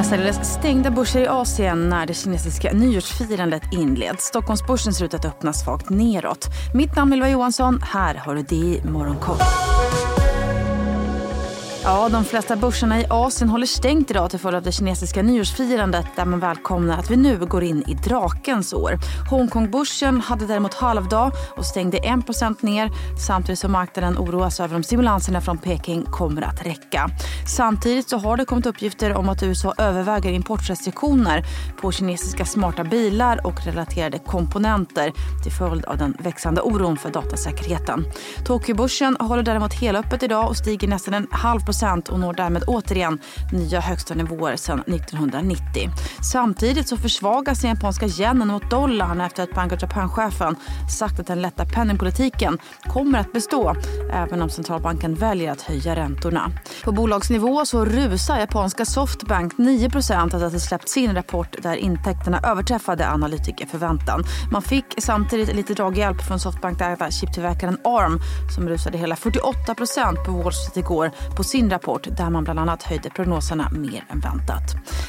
mestadels stängda börser i Asien när det kinesiska nyårsfirandet inleds. Stockholmsbörsen ser ut att öppna svagt neråt. Mitt namn är Ylva Johansson. Här har du det i Morgonkoll. Ja, de flesta börserna i Asien håller stängt idag till följd av det kinesiska nyårsfirandet där man välkomnar att vi nu går in i drakens år. Hongkongbörsen hade däremot halvdag och stängde 1% ner samtidigt som marknaden oroas över om stimulanserna från Peking kommer att räcka. Samtidigt så har det kommit uppgifter om att USA överväger importrestriktioner på kinesiska smarta bilar och relaterade komponenter till följd av den växande oron för datasäkerheten. Tokyobörsen håller däremot helöppet idag och stiger nästan en halv procent och når därmed återigen nya högsta nivåer sedan 1990. Samtidigt så försvagas den japanska yenen mot dollarn efter att Bank of Japan-chefen sagt att den lätta penningpolitiken kommer att bestå även om centralbanken väljer att höja räntorna. På bolagsnivå så rusar japanska Softbank 9 efter att ha släppt sin rapport där intäkterna överträffade analytikerförväntan. Man fick samtidigt lite draghjälp från Softbank-ägda chiptillverkaren ARM som rusade hela 48% på Wall Street igår på sin sin rapport där man bland annat höjde prognoserna mer än väntat.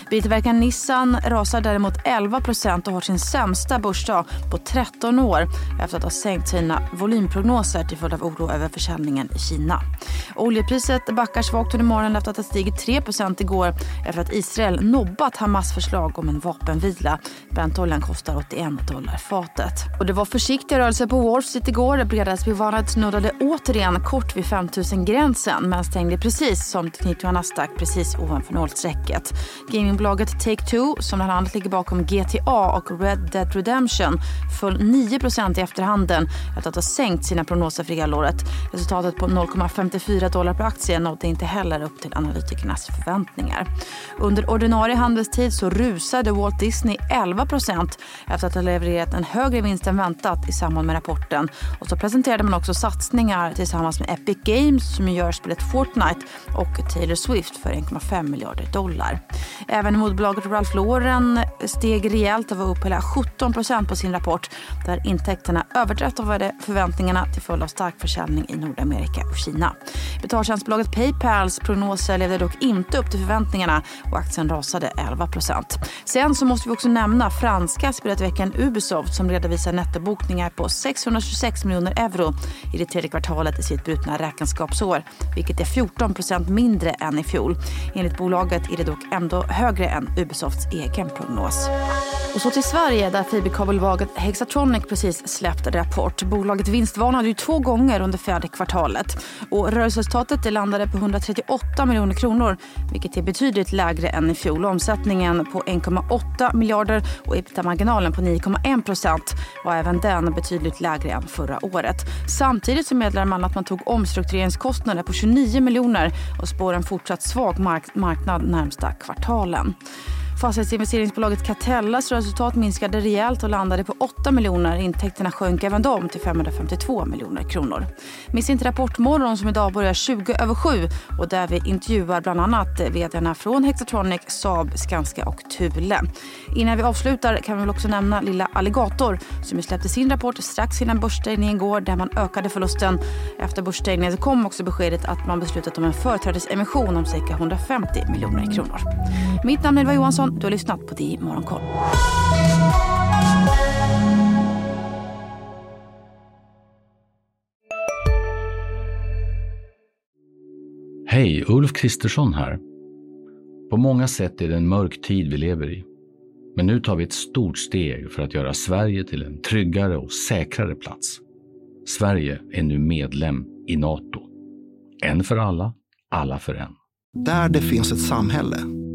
Biltillverkaren Nissan rasar däremot 11% och har sin sämsta börsdag på 13 år efter att ha sänkt sina volymprognoser till följd av oro över försäljningen i Kina. Oljepriset backar svagt under morgonen efter att ha stigit 3% igår efter att Israel nobbat Hamas förslag om en vapenvila. Brentoljan kostar 81 dollar fatet. Och det var försiktiga rörelser på Wall Street igår. Bredasbyvarvet snuddade återigen kort vid 5000-gränsen men stängde precis precis som teknik och Nasdaq precis ovanför nollstrecket. Gamingbolaget Take-Two, som bland annat ligger bakom GTA och Red Dead Redemption, föll 9% i efterhanden efter att ha sänkt sina prognoser för helåret. Resultatet på 0,54 dollar per aktie nådde inte heller upp till analytikernas förväntningar. Under ordinarie handelstid så rusade Walt Disney 11% efter att ha levererat en högre vinst än väntat i samband med rapporten. Och så presenterade man också satsningar tillsammans med Epic Games som gör spelet Fortnite och Taylor Swift för 1,5 miljarder dollar. Även modbolaget Ralph Lauren steg rejält och var upp hela 17% på sin rapport där intäkterna överträffade förväntningarna till följd av stark försäljning i Nordamerika och Kina. Betaltjänstbolaget Paypals prognoser levde dock inte upp till förväntningarna och aktien rasade 11% Sen så måste vi också nämna franska spelutveckaren Ubisoft som redovisar nettobokningar på 626 miljoner euro i det tredje kvartalet i sitt brutna räkenskapsår, vilket är 14 mindre än i fjol. Enligt bolaget är det dock ändå högre än Ubisofts egen prognos. Och så till Sverige där fiberkabelbolaget Hexatronic precis släppt rapport. Bolaget vinstvarnade ju två gånger under fjärde kvartalet och rörelseresultatet landade på 138 miljoner kronor vilket är betydligt lägre än i fjol. Omsättningen på 1,8 miljarder och ebitda-marginalen på 9,1 procent var även den betydligt lägre än förra året. Samtidigt så meddelar man att man tog omstruktureringskostnader på 29 miljoner och spår en fortsatt svag mark marknad närmsta kvartalen. Fastighetsinvesteringsbolaget Catellas resultat minskade rejält och landade på 8 miljoner. Intäkterna sjönk även de till 552 miljoner kronor. Missa inte Rapportmorgon som idag börjar 20 över 7 och där vi intervjuar bland annat vdarna från Hexatronic, Saab, Skanska och Thule. Innan vi avslutar kan vi väl också nämna lilla Alligator som släppte sin rapport strax innan börsstängningen igår där man ökade förlusten. Efter börsstängningen kom också beskedet att man beslutat om en företrädesemission om cirka 150 miljoner kronor. Mitt namn är Ylva Johansson du har lyssnat på DI Morgonkoll. Hej, Ulf Kristersson här. På många sätt är det en mörk tid vi lever i. Men nu tar vi ett stort steg för att göra Sverige till en tryggare och säkrare plats. Sverige är nu medlem i Nato. En för alla, alla för en. Där det finns ett samhälle,